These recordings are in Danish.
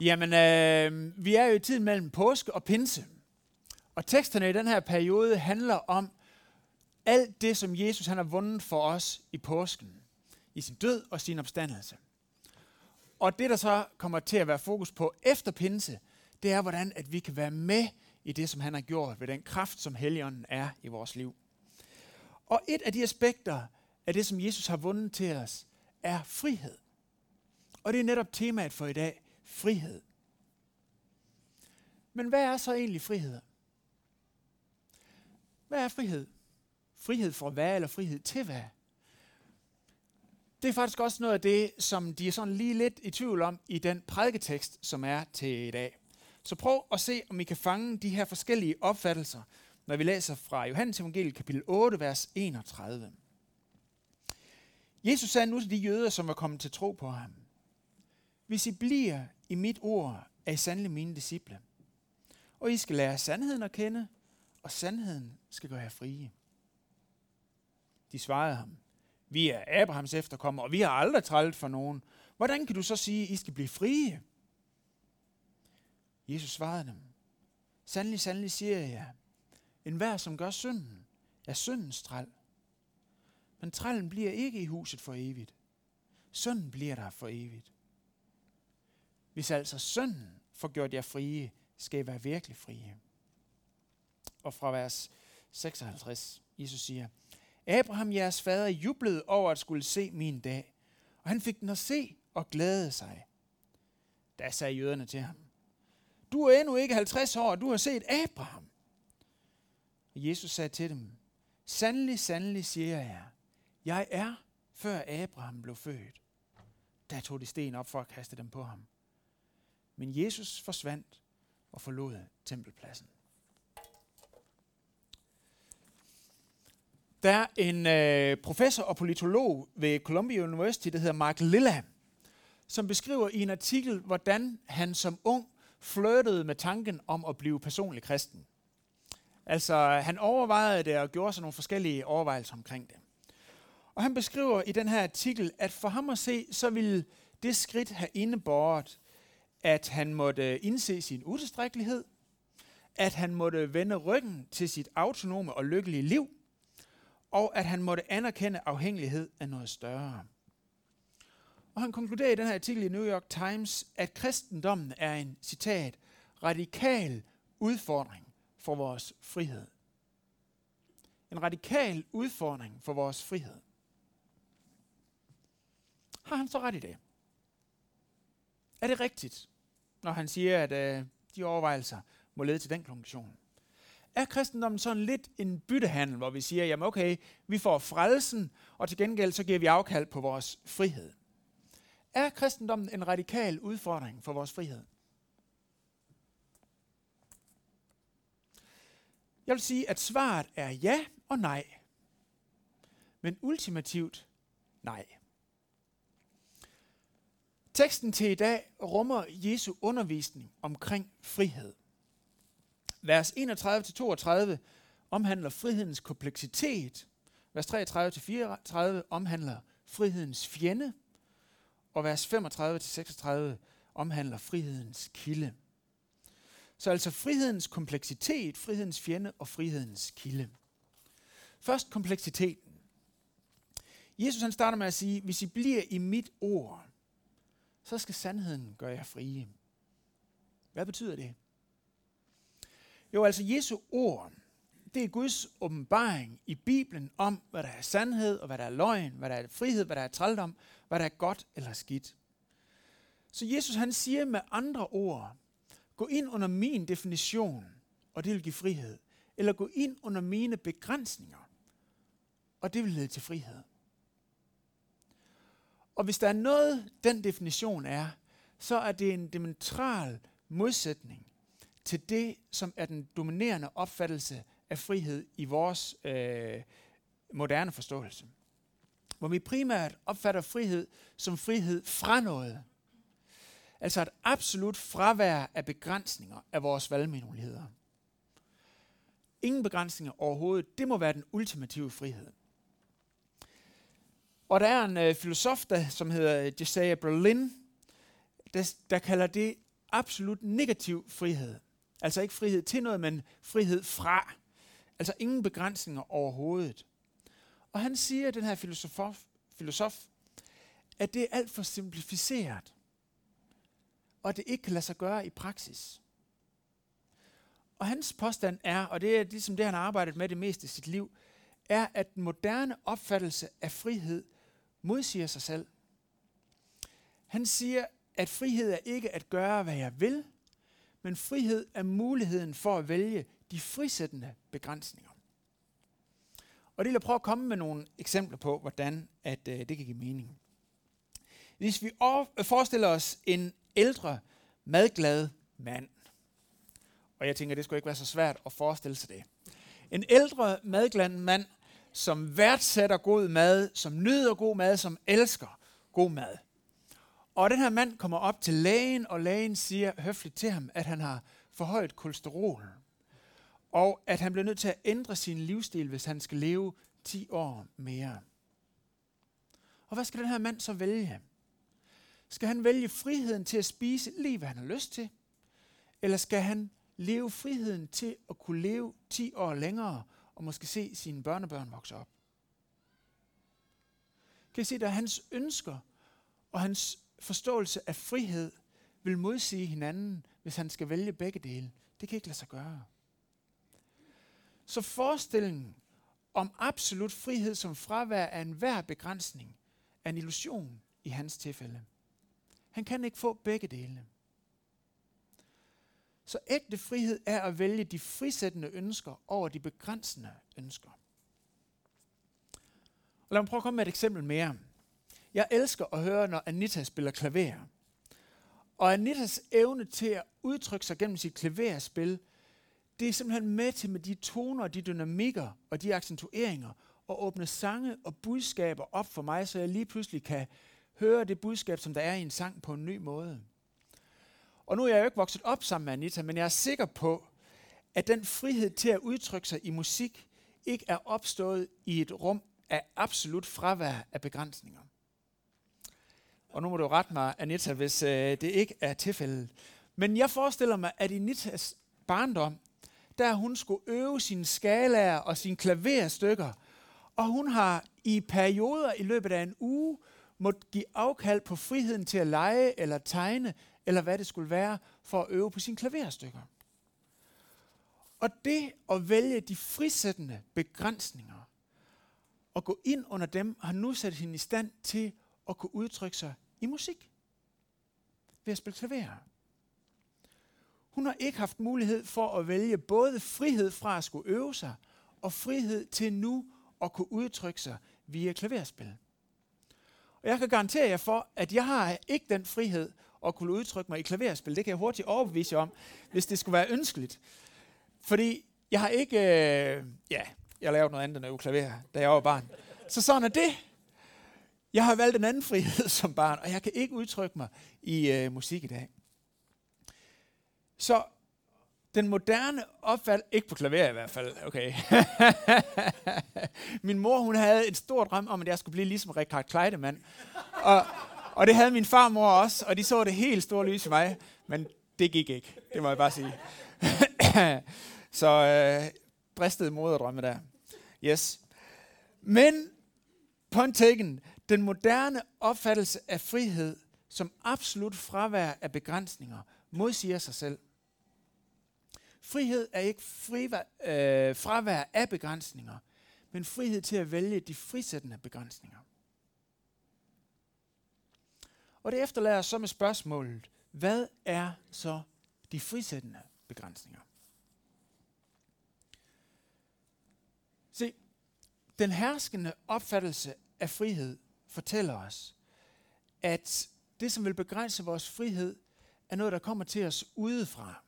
Jamen, øh, vi er jo i tiden mellem påske og pinse. Og teksterne i den her periode handler om alt det, som Jesus han har vundet for os i påsken. I sin død og sin opstandelse. Og det, der så kommer til at være fokus på efter pinse, det er, hvordan at vi kan være med i det, som han har gjort, ved den kraft, som Helligånden er i vores liv. Og et af de aspekter af det, som Jesus har vundet til os, er frihed. Og det er netop temaet for i dag, frihed. Men hvad er så egentlig frihed? Hvad er frihed? Frihed for hvad, eller frihed til hvad? Det er faktisk også noget af det, som de er sådan lige lidt i tvivl om i den prædiketekst, som er til i dag. Så prøv at se, om I kan fange de her forskellige opfattelser, når vi læser fra Johannes Evangeliet kapitel 8, vers 31. Jesus sagde nu til de jøder, som var kommet til tro på ham, hvis I bliver i mit ord, er I sandelig mine disciple. Og I skal lære sandheden at kende, og sandheden skal gøre jer frie. De svarede ham, vi er Abrahams efterkommere, og vi har aldrig trælt for nogen. Hvordan kan du så sige, at I skal blive frie? Jesus svarede dem, Sandelig, sandelig siger jeg, en hver, som gør synden, er syndens træl. Men trællen bliver ikke i huset for evigt. Synden bliver der for evigt. Hvis altså synden får gjort jer frie, skal I være virkelig frie. Og fra vers 56, Jesus siger, Abraham, jeres fader, jublede over at skulle se min dag, og han fik den at se og glæde sig. Da sagde jøderne til ham, du er endnu ikke 50 år, og du har set Abraham. Og Jesus sagde til dem, Sandelig, sandelig siger jeg, jeg er, før Abraham blev født. Da tog de sten op for at kaste dem på ham. Men Jesus forsvandt og forlod tempelpladsen. Der er en øh, professor og politolog ved Columbia University, der hedder Mark Lilla, som beskriver i en artikel, hvordan han som ung flirtede med tanken om at blive personlig kristen. Altså, han overvejede det og gjorde sig nogle forskellige overvejelser omkring det. Og han beskriver i den her artikel, at for ham at se, så ville det skridt have indebåret, at han måtte indse sin utilstrækkelighed, at han måtte vende ryggen til sit autonome og lykkelige liv, og at han måtte anerkende afhængighed af noget større. Og han konkluderer i den her artikel i New York Times, at kristendommen er en, citat, radikal udfordring for vores frihed. En radikal udfordring for vores frihed. Har han så ret i det? Er det rigtigt, når han siger, at øh, de overvejelser må lede til den konklusion? Er kristendommen sådan lidt en byttehandel, hvor vi siger, jamen okay, vi får frelsen, og til gengæld så giver vi afkald på vores frihed? Er kristendommen en radikal udfordring for vores frihed? Jeg vil sige, at svaret er ja og nej. Men ultimativt nej. Teksten til i dag rummer Jesu undervisning omkring frihed. Vers 31-32 omhandler frihedens kompleksitet. Vers 33-34 omhandler frihedens fjende og vers 35-36 omhandler frihedens kilde. Så altså frihedens kompleksitet, frihedens fjende og frihedens kilde. Først kompleksiteten. Jesus han starter med at sige, hvis I bliver i mit ord, så skal sandheden gøre jer frie. Hvad betyder det? Jo, altså Jesu ord, det er Guds åbenbaring i Bibelen om, hvad der er sandhed, og hvad der er løgn, hvad der er frihed, hvad der er trældom, hvad der er godt eller skidt. Så Jesus han siger med andre ord, gå ind under min definition, og det vil give frihed. Eller gå ind under mine begrænsninger, og det vil lede til frihed. Og hvis der er noget, den definition er, så er det en diametral modsætning til det, som er den dominerende opfattelse af frihed i vores øh, moderne forståelse. Hvor vi primært opfatter frihed som frihed fra noget. Altså et absolut fravær af begrænsninger af vores valgmuligheder. Ingen begrænsninger overhovedet. Det må være den ultimative frihed. Og der er en øh, filosof, der, som hedder øh, Jesaja Berlin, der, der kalder det absolut negativ frihed. Altså ikke frihed til noget, men frihed fra. Altså ingen begrænsninger overhovedet. Og han siger, den her filosof, filosof, at det er alt for simplificeret, og at det ikke kan lade sig gøre i praksis. Og hans påstand er, og det er ligesom det, han har arbejdet med det meste i sit liv, er, at den moderne opfattelse af frihed modsiger sig selv. Han siger, at frihed er ikke at gøre, hvad jeg vil, men frihed er muligheden for at vælge de frisættende begrænsninger. Og det vil jeg prøve at komme med nogle eksempler på, hvordan at, øh, det kan give mening. Hvis vi øh, forestiller os en ældre, madglad mand, og jeg tænker, det skulle ikke være så svært at forestille sig det. En ældre, madglad mand, som værdsætter god mad, som nyder god mad, som elsker god mad. Og den her mand kommer op til lægen, og lægen siger høfligt til ham, at han har forhøjet kolesterol. Og at han bliver nødt til at ændre sin livsstil, hvis han skal leve 10 år mere. Og hvad skal den her mand så vælge? Skal han vælge friheden til at spise lige, hvad han har lyst til? Eller skal han leve friheden til at kunne leve 10 år længere og måske se sine børnebørn vokse op? Kan I se, at hans ønsker og hans forståelse af frihed vil modsige hinanden, hvis han skal vælge begge dele. Det kan ikke lade sig gøre. Så forestillingen om absolut frihed som fravær af enhver begrænsning er en illusion i hans tilfælde. Han kan ikke få begge dele. Så ægte frihed er at vælge de frisættende ønsker over de begrænsende ønsker. Og lad mig prøve at komme med et eksempel mere. Jeg elsker at høre, når Anita spiller klaver. Og Anitas evne til at udtrykke sig gennem sit klaverspil, det er simpelthen med til med de toner, de dynamikker og de accentueringer, og åbne sange og budskaber op for mig, så jeg lige pludselig kan høre det budskab, som der er i en sang på en ny måde. Og nu er jeg jo ikke vokset op sammen med Anita, men jeg er sikker på, at den frihed til at udtrykke sig i musik ikke er opstået i et rum af absolut fravær af begrænsninger. Og nu må du rette mig, Anita, hvis øh, det ikke er tilfældet. Men jeg forestiller mig, at i Nitas barndom, der hun skulle øve sine skalaer og sine klaverstykker, og hun har i perioder i løbet af en uge måtte give afkald på friheden til at lege eller tegne, eller hvad det skulle være, for at øve på sine klaverstykker. Og det at vælge de frisættende begrænsninger, og gå ind under dem, har nu sat hende i stand til at kunne udtrykke sig i musik. Ved at spille klaver. Hun har ikke haft mulighed for at vælge både frihed fra at skulle øve sig, og frihed til nu at kunne udtrykke sig via klaverspil. Og jeg kan garantere jer for, at jeg har ikke den frihed at kunne udtrykke mig i klaverspil. Det kan jeg hurtigt overbevise jer om, hvis det skulle være ønskeligt. Fordi jeg har ikke... Øh, ja, jeg lavede noget andet end at klaver, da jeg var barn. Så sådan er det. Jeg har valgt en anden frihed som barn, og jeg kan ikke udtrykke mig i øh, musik i dag. Så den moderne opfald, ikke på klaver i hvert fald, okay. min mor, hun havde et stort drøm om, at jeg skulle blive ligesom Richard Kleidemann. Og, og det havde min farmor også, og de så det helt store lys i mig, men det gik ikke, det må jeg bare sige. så øh, bristede moderdrømme der. Yes. Men, point taken, den moderne opfattelse af frihed som absolut fravær af begrænsninger modsiger sig selv. Frihed er ikke frivær, øh, fravær af begrænsninger, men frihed til at vælge de frisættende begrænsninger. Og det efterlader så med spørgsmålet, hvad er så de frisættende begrænsninger? Se, den herskende opfattelse af frihed fortæller os, at det, som vil begrænse vores frihed, er noget, der kommer til os udefra.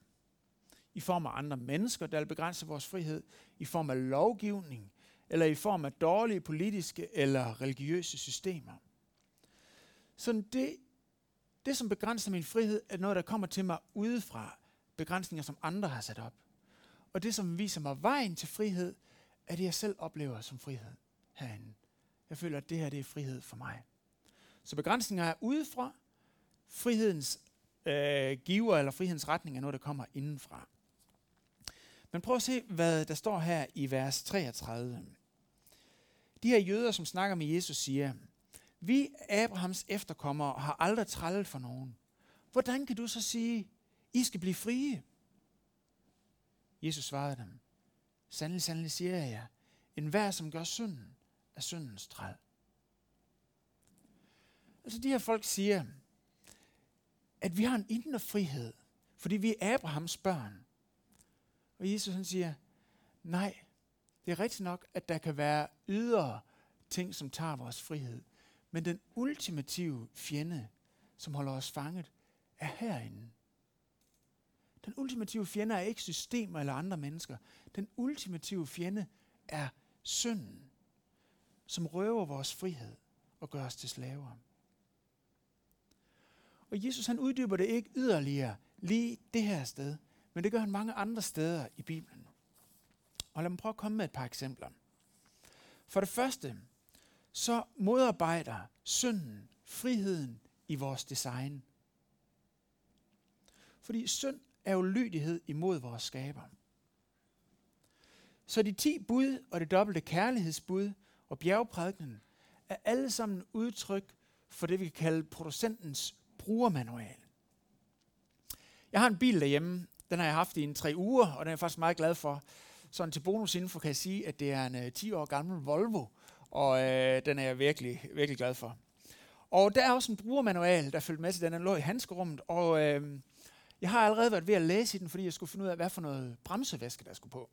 I form af andre mennesker, der vil begrænse vores frihed. I form af lovgivning. Eller i form af dårlige politiske eller religiøse systemer. Så det, det, som begrænser min frihed, er noget, der kommer til mig udefra. Begrænsninger, som andre har sat op. Og det, som viser mig vejen til frihed, er det, jeg selv oplever som frihed herinde. Jeg føler, at det her det er frihed for mig. Så begrænsninger er udefra. Frihedens øh, giver eller frihedens retning er noget, der kommer indenfra. Men prøv at se, hvad der står her i vers 33. De her jøder, som snakker med Jesus, siger, vi Abrahams efterkommere har aldrig trællet for nogen. Hvordan kan du så sige, I skal blive frie? Jesus svarede dem, sandelig, sandelig siger jeg jer, en hver, som gør synden, er syndens træl. Altså de her folk siger, at vi har en indre frihed, fordi vi er Abrahams børn. Og Jesus han siger, nej, det er rigtigt nok, at der kan være ydre ting, som tager vores frihed. Men den ultimative fjende, som holder os fanget, er herinde. Den ultimative fjende er ikke systemer eller andre mennesker. Den ultimative fjende er synden, som røver vores frihed og gør os til slaver. Og Jesus han uddyber det ikke yderligere lige det her sted, men det gør han mange andre steder i Bibelen. Og lad mig prøve at komme med et par eksempler. For det første, så modarbejder synden friheden i vores design. Fordi synd er jo lydighed imod vores skaber. Så de ti bud og det dobbelte kærlighedsbud og bjergprædikenen er alle sammen udtryk for det, vi kan kalde producentens brugermanual. Jeg har en bil derhjemme. Den har jeg haft i en tre uger, og den er jeg faktisk meget glad for. Sådan til bonusinfo kan jeg sige, at det er en øh, 10 år gammel Volvo, og øh, den er jeg virkelig, virkelig glad for. Og der er også en brugermanual, der følger med til den. Den lå i handskerummet, og øh, jeg har allerede været ved at læse i den, fordi jeg skulle finde ud af, hvad for noget bremsevæske, der skulle på.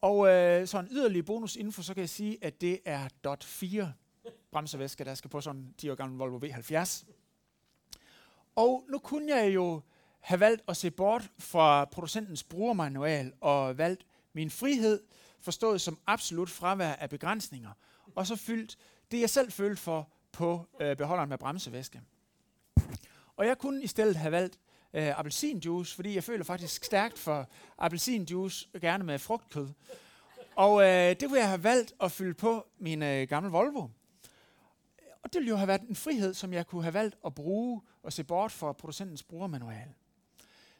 Og øh, så en yderligere bonusinfo, så kan jeg sige, at det er DOT 4 bremsevæske, der skal på sådan en 10 år gammel Volvo V70. Og nu kunne jeg jo have valgt at se bort fra producentens brugermanual og valgt min frihed, forstået som absolut fravær af begrænsninger, og så fyldt det, jeg selv følte for på øh, beholderen med bremsevæske. Og jeg kunne i stedet have valgt øh, appelsinjuice, fordi jeg føler faktisk stærkt for appelsinjuice, gerne med frugtkød. Og øh, det kunne jeg have valgt at fylde på min øh, gamle Volvo. Og det ville jo have været en frihed, som jeg kunne have valgt at bruge og se bort fra producentens brugermanual.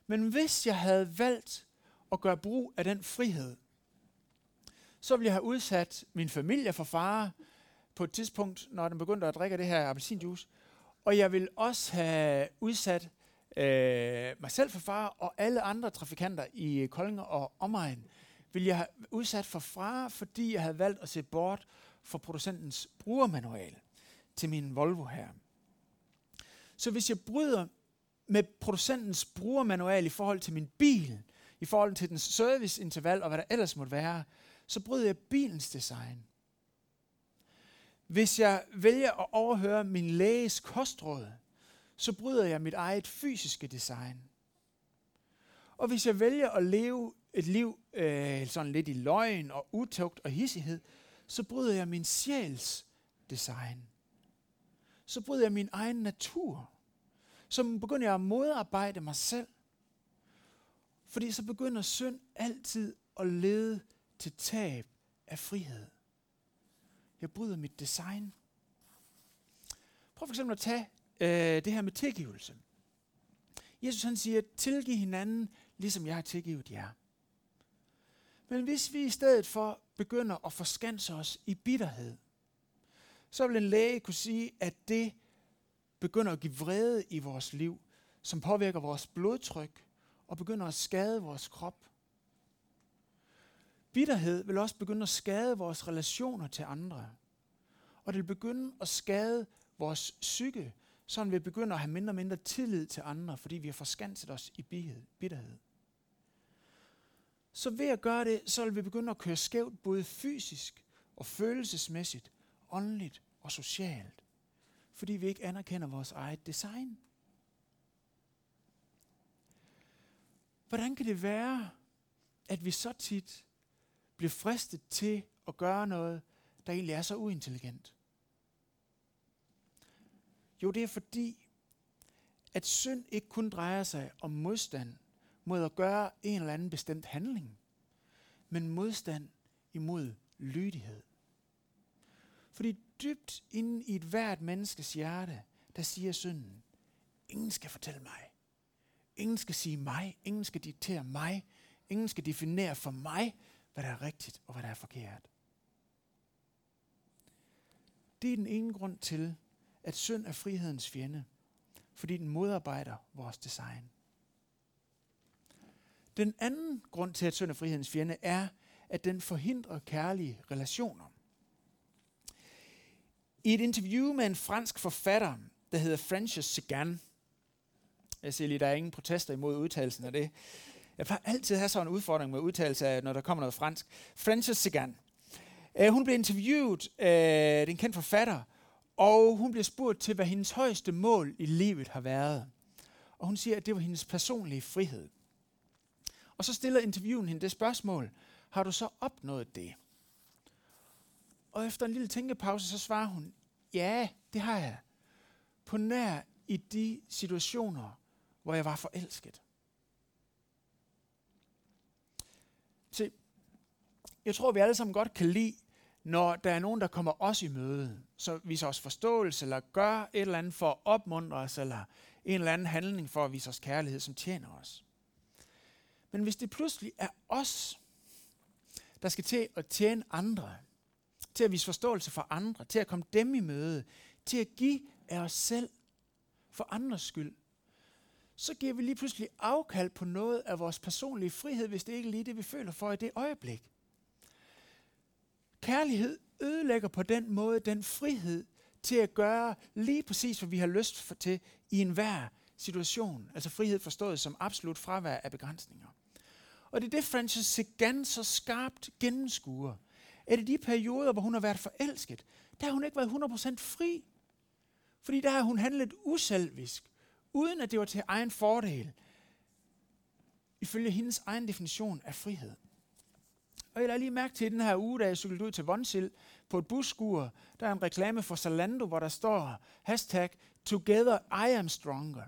Men hvis jeg havde valgt at gøre brug af den frihed, så ville jeg have udsat min familie for fare på et tidspunkt, når den begyndte at drikke det her appelsinjuice. Og jeg vil også have udsat øh, mig selv for fare, og alle andre trafikanter i øh, Kolding og omegn vil jeg have udsat for fare, fordi jeg havde valgt at se bort fra producentens brugermanual til min Volvo her. Så hvis jeg bryder med producentens brugermanual i forhold til min bil, i forhold til dens serviceinterval og hvad der ellers måtte være, så bryder jeg bilens design. Hvis jeg vælger at overhøre min læges kostråd, så bryder jeg mit eget fysiske design. Og hvis jeg vælger at leve et liv øh, sådan lidt i løgn og utugt og hissighed, så bryder jeg min sjæls design så bryder jeg min egen natur. Så begynder jeg at modarbejde mig selv. Fordi så begynder synd altid at lede til tab af frihed. Jeg bryder mit design. Prøv for eksempel at tage øh, det her med tilgivelse. Jesus han siger, tilgiv hinanden, ligesom jeg har tilgivet jer. Men hvis vi i stedet for begynder at forskanse os i bitterhed, så vil en læge kunne sige, at det begynder at give vrede i vores liv, som påvirker vores blodtryk og begynder at skade vores krop. Bitterhed vil også begynde at skade vores relationer til andre. Og det vil begynde at skade vores psyke, så vi begynder at have mindre og mindre tillid til andre, fordi vi har forskanset os i bitterhed. Så ved at gøre det, så vil vi begynde at køre skævt både fysisk og følelsesmæssigt, åndeligt og socialt, fordi vi ikke anerkender vores eget design. Hvordan kan det være, at vi så tit bliver fristet til at gøre noget, der egentlig er så uintelligent? Jo, det er fordi, at synd ikke kun drejer sig om modstand mod at gøre en eller anden bestemt handling, men modstand imod lydighed. Fordi dybt inde i et hvert menneskes hjerte, der siger synden, ingen skal fortælle mig. Ingen skal sige mig. Ingen skal diktere mig. Ingen skal definere for mig, hvad der er rigtigt og hvad der er forkert. Det er den ene grund til, at synd er frihedens fjende, fordi den modarbejder vores design. Den anden grund til, at synd er frihedens fjende, er, at den forhindrer kærlige relationer. I et interview med en fransk forfatter, der hedder Francis Sagan, jeg ser lige, der er ingen protester imod udtalelsen af det. Jeg plejer altid at have sådan en udfordring med udtalelse af, når der kommer noget fransk. Frances Sagan. Uh, øh, hun blev interviewet, uh, det er en kendt forfatter, og hun blev spurgt til, hvad hendes højeste mål i livet har været. Og hun siger, at det var hendes personlige frihed. Og så stiller interviewen hende det spørgsmål, har du så opnået det? Og efter en lille tænkepause, så svarer hun, ja, det har jeg. På nær i de situationer, hvor jeg var forelsket. Se, jeg tror, vi alle sammen godt kan lide, når der er nogen, der kommer os i møde, så viser os forståelse, eller gør et eller andet for at opmuntre os, eller en eller anden handling for at vise os kærlighed, som tjener os. Men hvis det pludselig er os, der skal til at tjene andre, til at vise forståelse for andre, til at komme dem i møde, til at give af os selv for andres skyld, så giver vi lige pludselig afkald på noget af vores personlige frihed, hvis det ikke er lige det, vi føler for i det øjeblik. Kærlighed ødelægger på den måde den frihed til at gøre lige præcis, hvad vi har lyst for til i enhver situation. Altså frihed forstået som absolut fravær af begrænsninger. Og det er det, Francis Sagan så skarpt gennemskuer. Er i de perioder, hvor hun har været forelsket, der har hun ikke været 100% fri. Fordi der har hun handlet uselvisk, uden at det var til egen fordel, ifølge hendes egen definition af frihed. Og jeg lader lige mærke til den her uge, da jeg cyklede ud til Vonsil på et busskur, der er en reklame for Zalando, hvor der står hashtag Together I am stronger.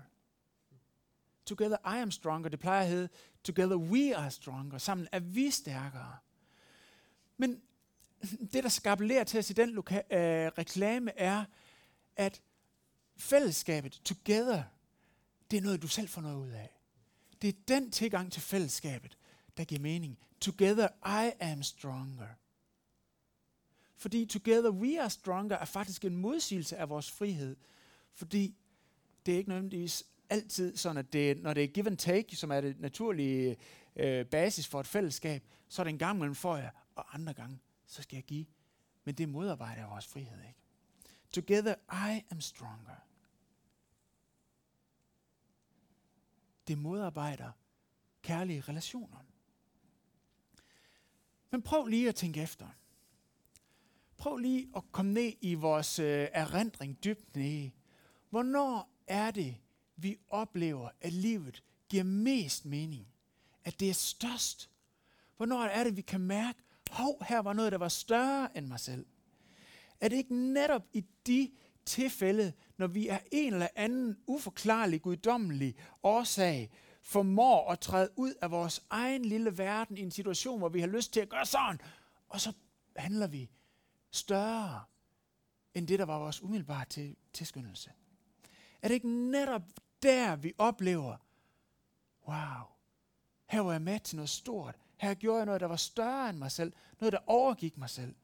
Together I am stronger, det plejer at hedde Together we are stronger. Sammen er vi stærkere. Men det, der skal til os i den loka- øh, reklame, er, at fællesskabet, together, det er noget, du selv får noget ud af. Det er den tilgang til fællesskabet, der giver mening. Together I am stronger. Fordi together we are stronger er faktisk en modsigelse af vores frihed. Fordi det er ikke nødvendigvis altid sådan, at det, når det er give and take, som er det naturlige øh, basis for et fællesskab, så er det en gang mellem for jer, og andre gange, så skal jeg give. Men det modarbejder vores frihed, ikke? Together I am stronger. Det modarbejder kærlige relationer. Men prøv lige at tænke efter. Prøv lige at komme ned i vores øh, erindring dybt ned. Hvornår er det, vi oplever, at livet giver mest mening? At det er størst? Hvornår er det, vi kan mærke, hov, her var noget, der var større end mig selv? Er det ikke netop i de tilfælde, når vi er en eller anden uforklarlig, guddommelig årsag, formår at træde ud af vores egen lille verden i en situation, hvor vi har lyst til at gøre sådan, og så handler vi større end det, der var vores umiddelbare til, tilskyndelse. Er det ikke netop der, vi oplever, wow, her var jeg med til noget stort. Her gjorde jeg noget, der var større end mig selv. Noget, der overgik mig selv.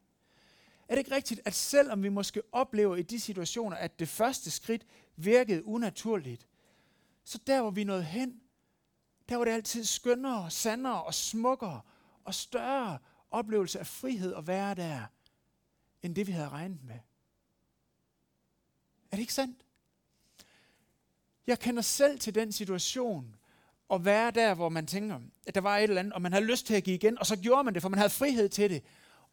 Er det ikke rigtigt, at selvom vi måske oplever i de situationer, at det første skridt virkede unaturligt, så der hvor vi nåede hen, der var det altid skønnere, sandere og smukkere og større oplevelse af frihed at være der, end det vi havde regnet med. Er det ikke sandt? Jeg kender selv til den situation, at være der, hvor man tænker, at der var et eller andet, og man havde lyst til at give igen, og så gjorde man det, for man havde frihed til det.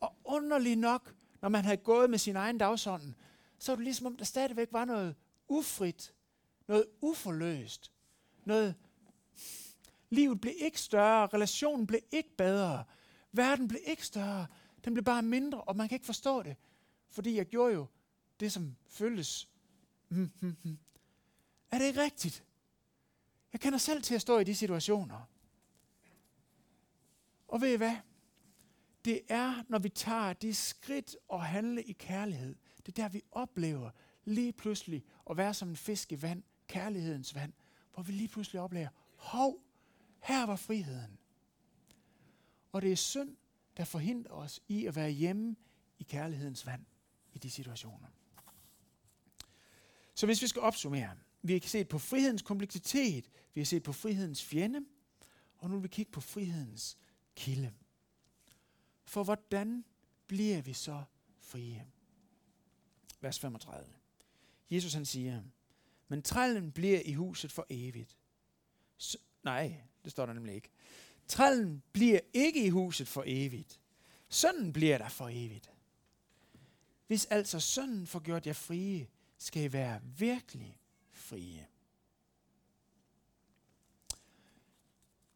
Og underligt nok, når man havde gået med sin egen dagsorden, så var det ligesom om, der stadigvæk var noget ufrit, noget uforløst, noget... Livet blev ikke større, relationen blev ikke bedre, verden blev ikke større, den blev bare mindre, og man kan ikke forstå det, fordi jeg gjorde jo det, som føltes. Hm, hm, hm. Er det ikke rigtigt? Jeg kender selv til at stå i de situationer. Og ved I hvad? Det er, når vi tager de skridt og handle i kærlighed. Det er der, vi oplever lige pludselig at være som en fisk i vand, kærlighedens vand, hvor vi lige pludselig oplever, hov, her var friheden. Og det er synd, der forhindrer os i at være hjemme i kærlighedens vand i de situationer. Så hvis vi skal opsummere, vi har set på frihedens kompleksitet, vi har set på frihedens fjende, og nu vil vi kigge på frihedens kilde. For hvordan bliver vi så frie? Vers 35. Jesus han siger, men trællen bliver i huset for evigt. Så, nej, det står der nemlig ikke. Trællen bliver ikke i huset for evigt. Sønnen bliver der for evigt. Hvis altså sønnen får gjort jer frie, skal I være virkelig frie.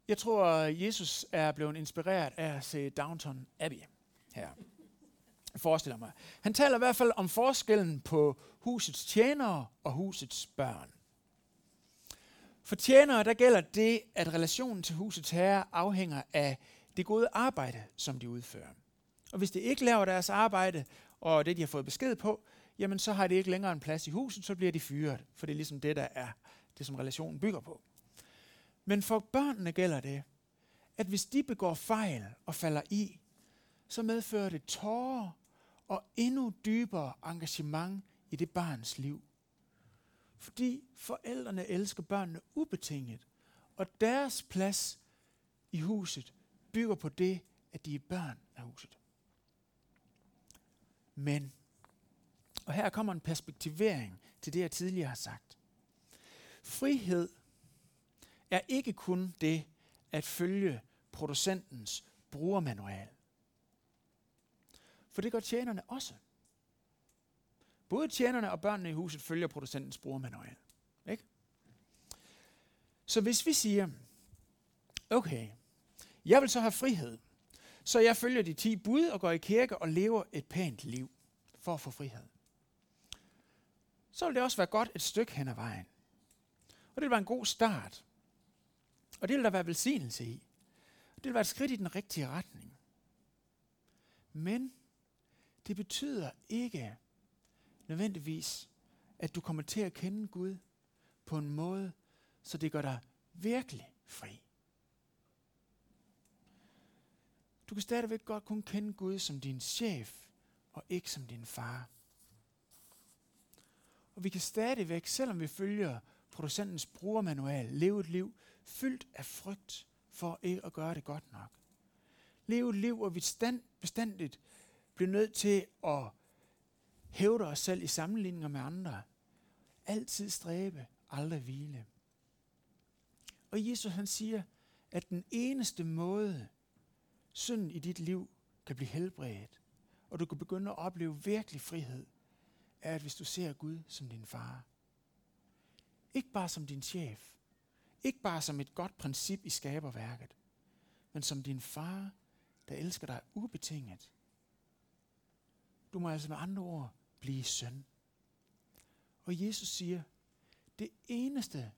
Jeg tror, Jesus er blevet inspireret af at se Downton Abbey her. Jeg forestiller mig. Han taler i hvert fald om forskellen på husets tjenere og husets børn. For tjenere, der gælder det, at relationen til husets herre afhænger af det gode arbejde, som de udfører. Og hvis de ikke laver deres arbejde, og det, de har fået besked på, jamen så har de ikke længere en plads i huset, så bliver de fyret. For det er ligesom det, der er det, som relationen bygger på. Men for børnene gælder det, at hvis de begår fejl og falder i, så medfører det tårer og endnu dybere engagement i det barns liv. Fordi forældrene elsker børnene ubetinget, og deres plads i huset bygger på det, at de er børn af huset. Men, og her kommer en perspektivering til det, jeg tidligere har sagt. Frihed er ikke kun det at følge producentens brugermanual. For det gør tjenerne også. Både tjenerne og børnene i huset følger producentens brugermanual. Ikke? Så hvis vi siger, okay, jeg vil så have frihed, så jeg følger de 10 bud og går i kirke og lever et pænt liv for at få frihed. Så vil det også være godt et stykke hen ad vejen. Og det vil være en god start. Og det vil der være velsignelse i. Det vil være et skridt i den rigtige retning. Men det betyder ikke nødvendigvis, at du kommer til at kende Gud på en måde, så det gør dig virkelig fri. Du kan stadigvæk godt kun kende Gud som din chef, og ikke som din far. Og vi kan stadigvæk, selvom vi følger producentens brugermanual, leve et liv fyldt af frygt for ikke at gøre det godt nok. Leve et liv, hvor vi stand, bestandigt bliver nødt til at hævder os selv i sammenligninger med andre. Altid stræbe, aldrig hvile. Og Jesus han siger, at den eneste måde, synden i dit liv kan blive helbredt, og du kan begynde at opleve virkelig frihed, er, at hvis du ser Gud som din far. Ikke bare som din chef. Ikke bare som et godt princip i skaberværket, men som din far, der elsker dig ubetinget. Du må altså med andre ord blive søn. Og Jesus siger, det eneste,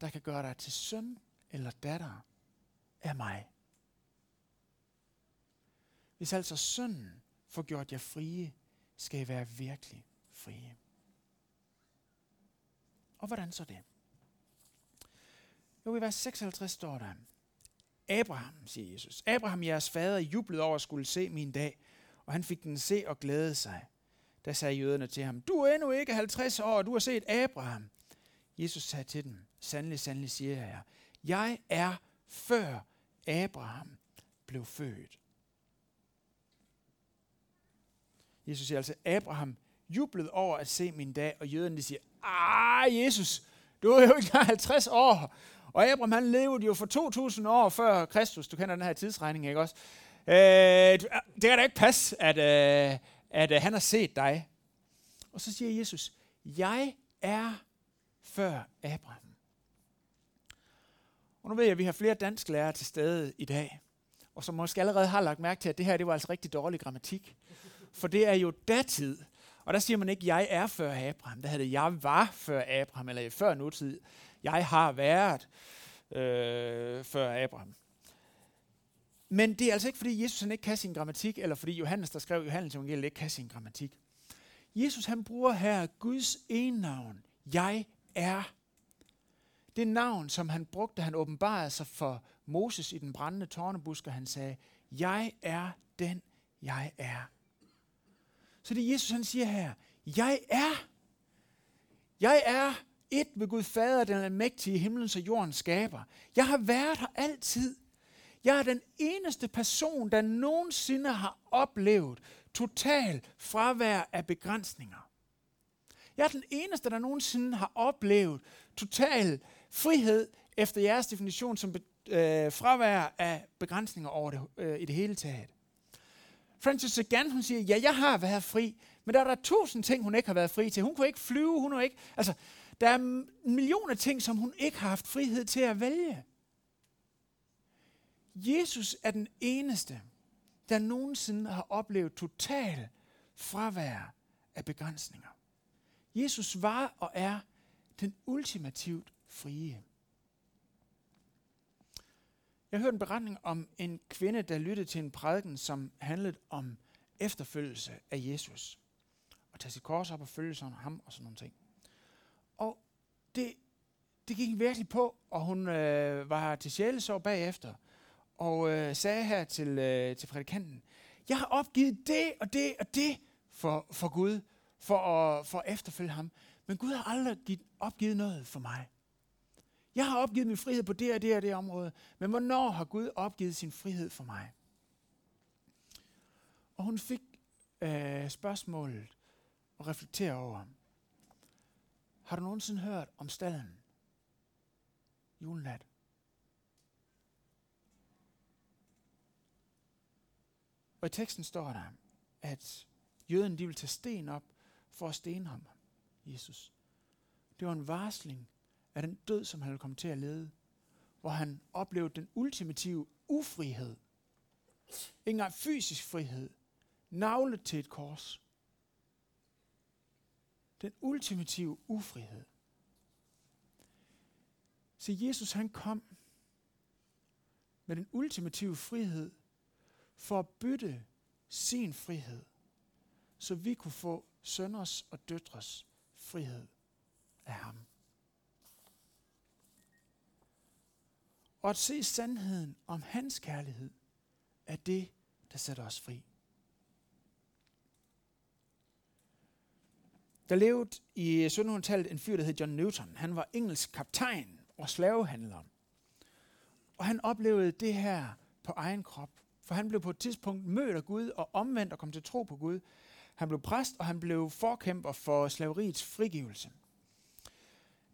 der kan gøre dig til søn eller datter, er mig. Hvis altså sønnen får gjort jer frie, skal I være virkelig frie. Og hvordan så det? Jo, i vers 56 står der, Abraham, siger Jesus, Abraham, jeres fader, jublede over at skulle se min dag, og han fik den se og glæde sig. Der sagde jøderne til ham, du er endnu ikke 50 år, og du har set Abraham. Jesus sagde til dem, sandelig, sandelig siger jeg, jeg er før Abraham blev født. Jesus siger altså, Abraham jublede over at se min dag, og jøderne siger, ah, Jesus, du er jo ikke 50 år. Og Abraham han levede jo for 2000 år før Kristus. Du kender den her tidsregning, ikke også? Øh, det kan da ikke passe, at, øh, at øh, han har set dig. Og så siger Jesus, jeg er før Abraham. Og nu ved jeg, at vi har flere dansklærere til stede i dag, og som måske allerede har lagt mærke til, at det her det var altså rigtig dårlig grammatik. For det er jo datid. Og der siger man ikke, jeg er før Abraham. Der hedder det, jeg var før Abraham, eller før nutid. Jeg har været øh, før Abraham. Men det er altså ikke, fordi Jesus han ikke kan sin grammatik, eller fordi Johannes, der skrev Johannes evangeliet, ikke kan sin grammatik. Jesus han bruger her Guds ene navn. Jeg er det navn, som han brugte, da han åbenbarede sig for Moses i den brændende tårnebusk, og han sagde, jeg er den, jeg er. Så det Jesus han siger her, jeg er. Jeg er et med Gud Fader, den almægtige himlens og jordens skaber. Jeg har været her altid. Jeg er den eneste person, der nogensinde har oplevet total fravær af begrænsninger. Jeg er den eneste, der nogensinde har oplevet total frihed efter jeres definition som øh, fravær af begrænsninger over det, øh, i det hele taget. Francis Sagan, hun siger, ja, jeg har været fri, men der er der tusind ting, hun ikke har været fri til. Hun kunne ikke flyve, hun har ikke... Altså, der er millioner ting, som hun ikke har haft frihed til at vælge. Jesus er den eneste, der nogensinde har oplevet total fravær af begrænsninger. Jesus var og er den ultimativt frie. Jeg hørte en beretning om en kvinde, der lyttede til en prædiken, som handlede om efterfølgelse af Jesus. Og tage sit kors op og følge sådan ham og sådan nogle ting. Og det, det gik virkelig på, og hun øh, var til sjælesår bagefter, og øh, sagde her til, øh, til prædikanten, jeg har opgivet det og det og det for, for Gud, for at, for at efterfølge ham. Men Gud har aldrig givet, opgivet noget for mig. Jeg har opgivet min frihed på det og det og det område, men hvornår har Gud opgivet sin frihed for mig? Og hun fik øh, spørgsmålet at reflektere over. Har du nogensinde hørt om stallen? Julenat. Og i teksten står der, at jøden de vil tage sten op for at stene ham, Jesus. Det var en varsling af den død, som han ville komme til at lede, hvor han oplevede den ultimative ufrihed. Ikke engang fysisk frihed. Navlet til et kors. Den ultimative ufrihed. Så Jesus han kom med den ultimative frihed for at bytte sin frihed, så vi kunne få sønders og døtres frihed af ham. Og at se sandheden om hans kærlighed er det, der sætter os fri. Der levede i 1700-tallet en fyr, der hed John Newton. Han var engelsk kaptajn og slavehandler. Og han oplevede det her på egen krop. For han blev på et tidspunkt mødt af Gud og omvendt og kom til tro på Gud. Han blev præst, og han blev forkæmper for slaveriets frigivelse.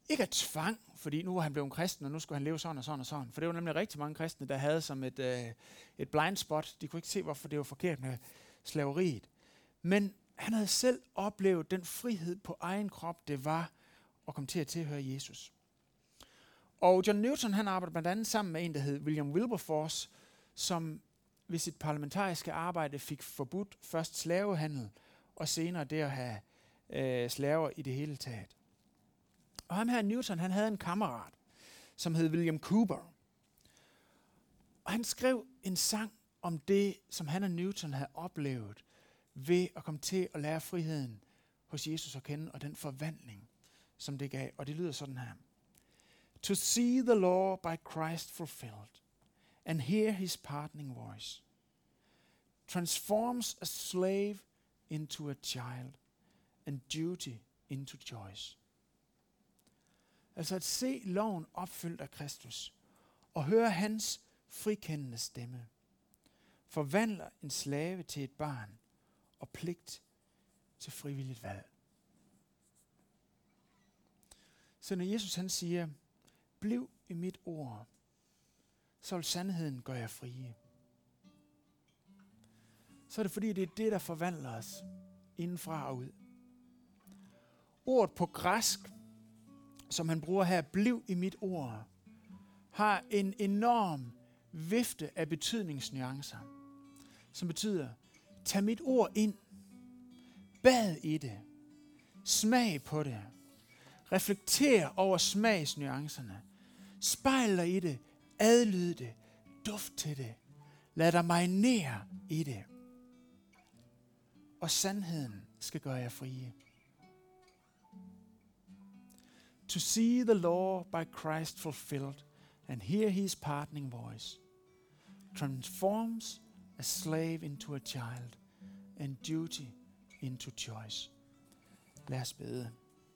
Ikke af tvang, fordi nu var han blevet kristen, og nu skulle han leve sådan og sådan og sådan. For det var nemlig rigtig mange kristne, der havde som et, øh, et blind spot. De kunne ikke se, hvorfor det var forkert med slaveriet. Men han havde selv oplevet den frihed på egen krop, det var at komme til at tilhøre Jesus. Og John Newton han arbejdede blandt andet sammen med en, der hed William Wilberforce, som ved sit parlamentariske arbejde fik forbudt først slavehandel, og senere det at have øh, slaver i det hele taget. Og ham her Newton, han havde en kammerat, som hed William Cooper. Og han skrev en sang om det, som han og Newton havde oplevet ved at komme til at lære friheden hos Jesus at kende, og den forvandling, som det gav. Og det lyder sådan her. To see the law by Christ fulfilled, and hear his pardoning voice, transforms a slave into a child, and duty into choice. Altså at se loven opfyldt af Kristus og høre hans frikendende stemme. Forvandler en slave til et barn og pligt til frivilligt valg. Så når Jesus han siger, bliv i mit ord, så vil sandheden gøre jer frie. Så er det fordi, det er det, der forvandler os indenfra og ud. Ordet på græsk som han bruger her, bliv i mit ord, har en enorm vifte af betydningsnuancer, som betyder, tag mit ord ind, bad i det, smag på det, reflekter over smagsnuancerne, spejl dig i det, adlyd det, duft til det, lad dig marinere i det. Og sandheden skal gøre jer frie. to see the law by Christ fulfilled and hear his pardoning voice transforms a slave into a child and duty into choice. Lad os bede.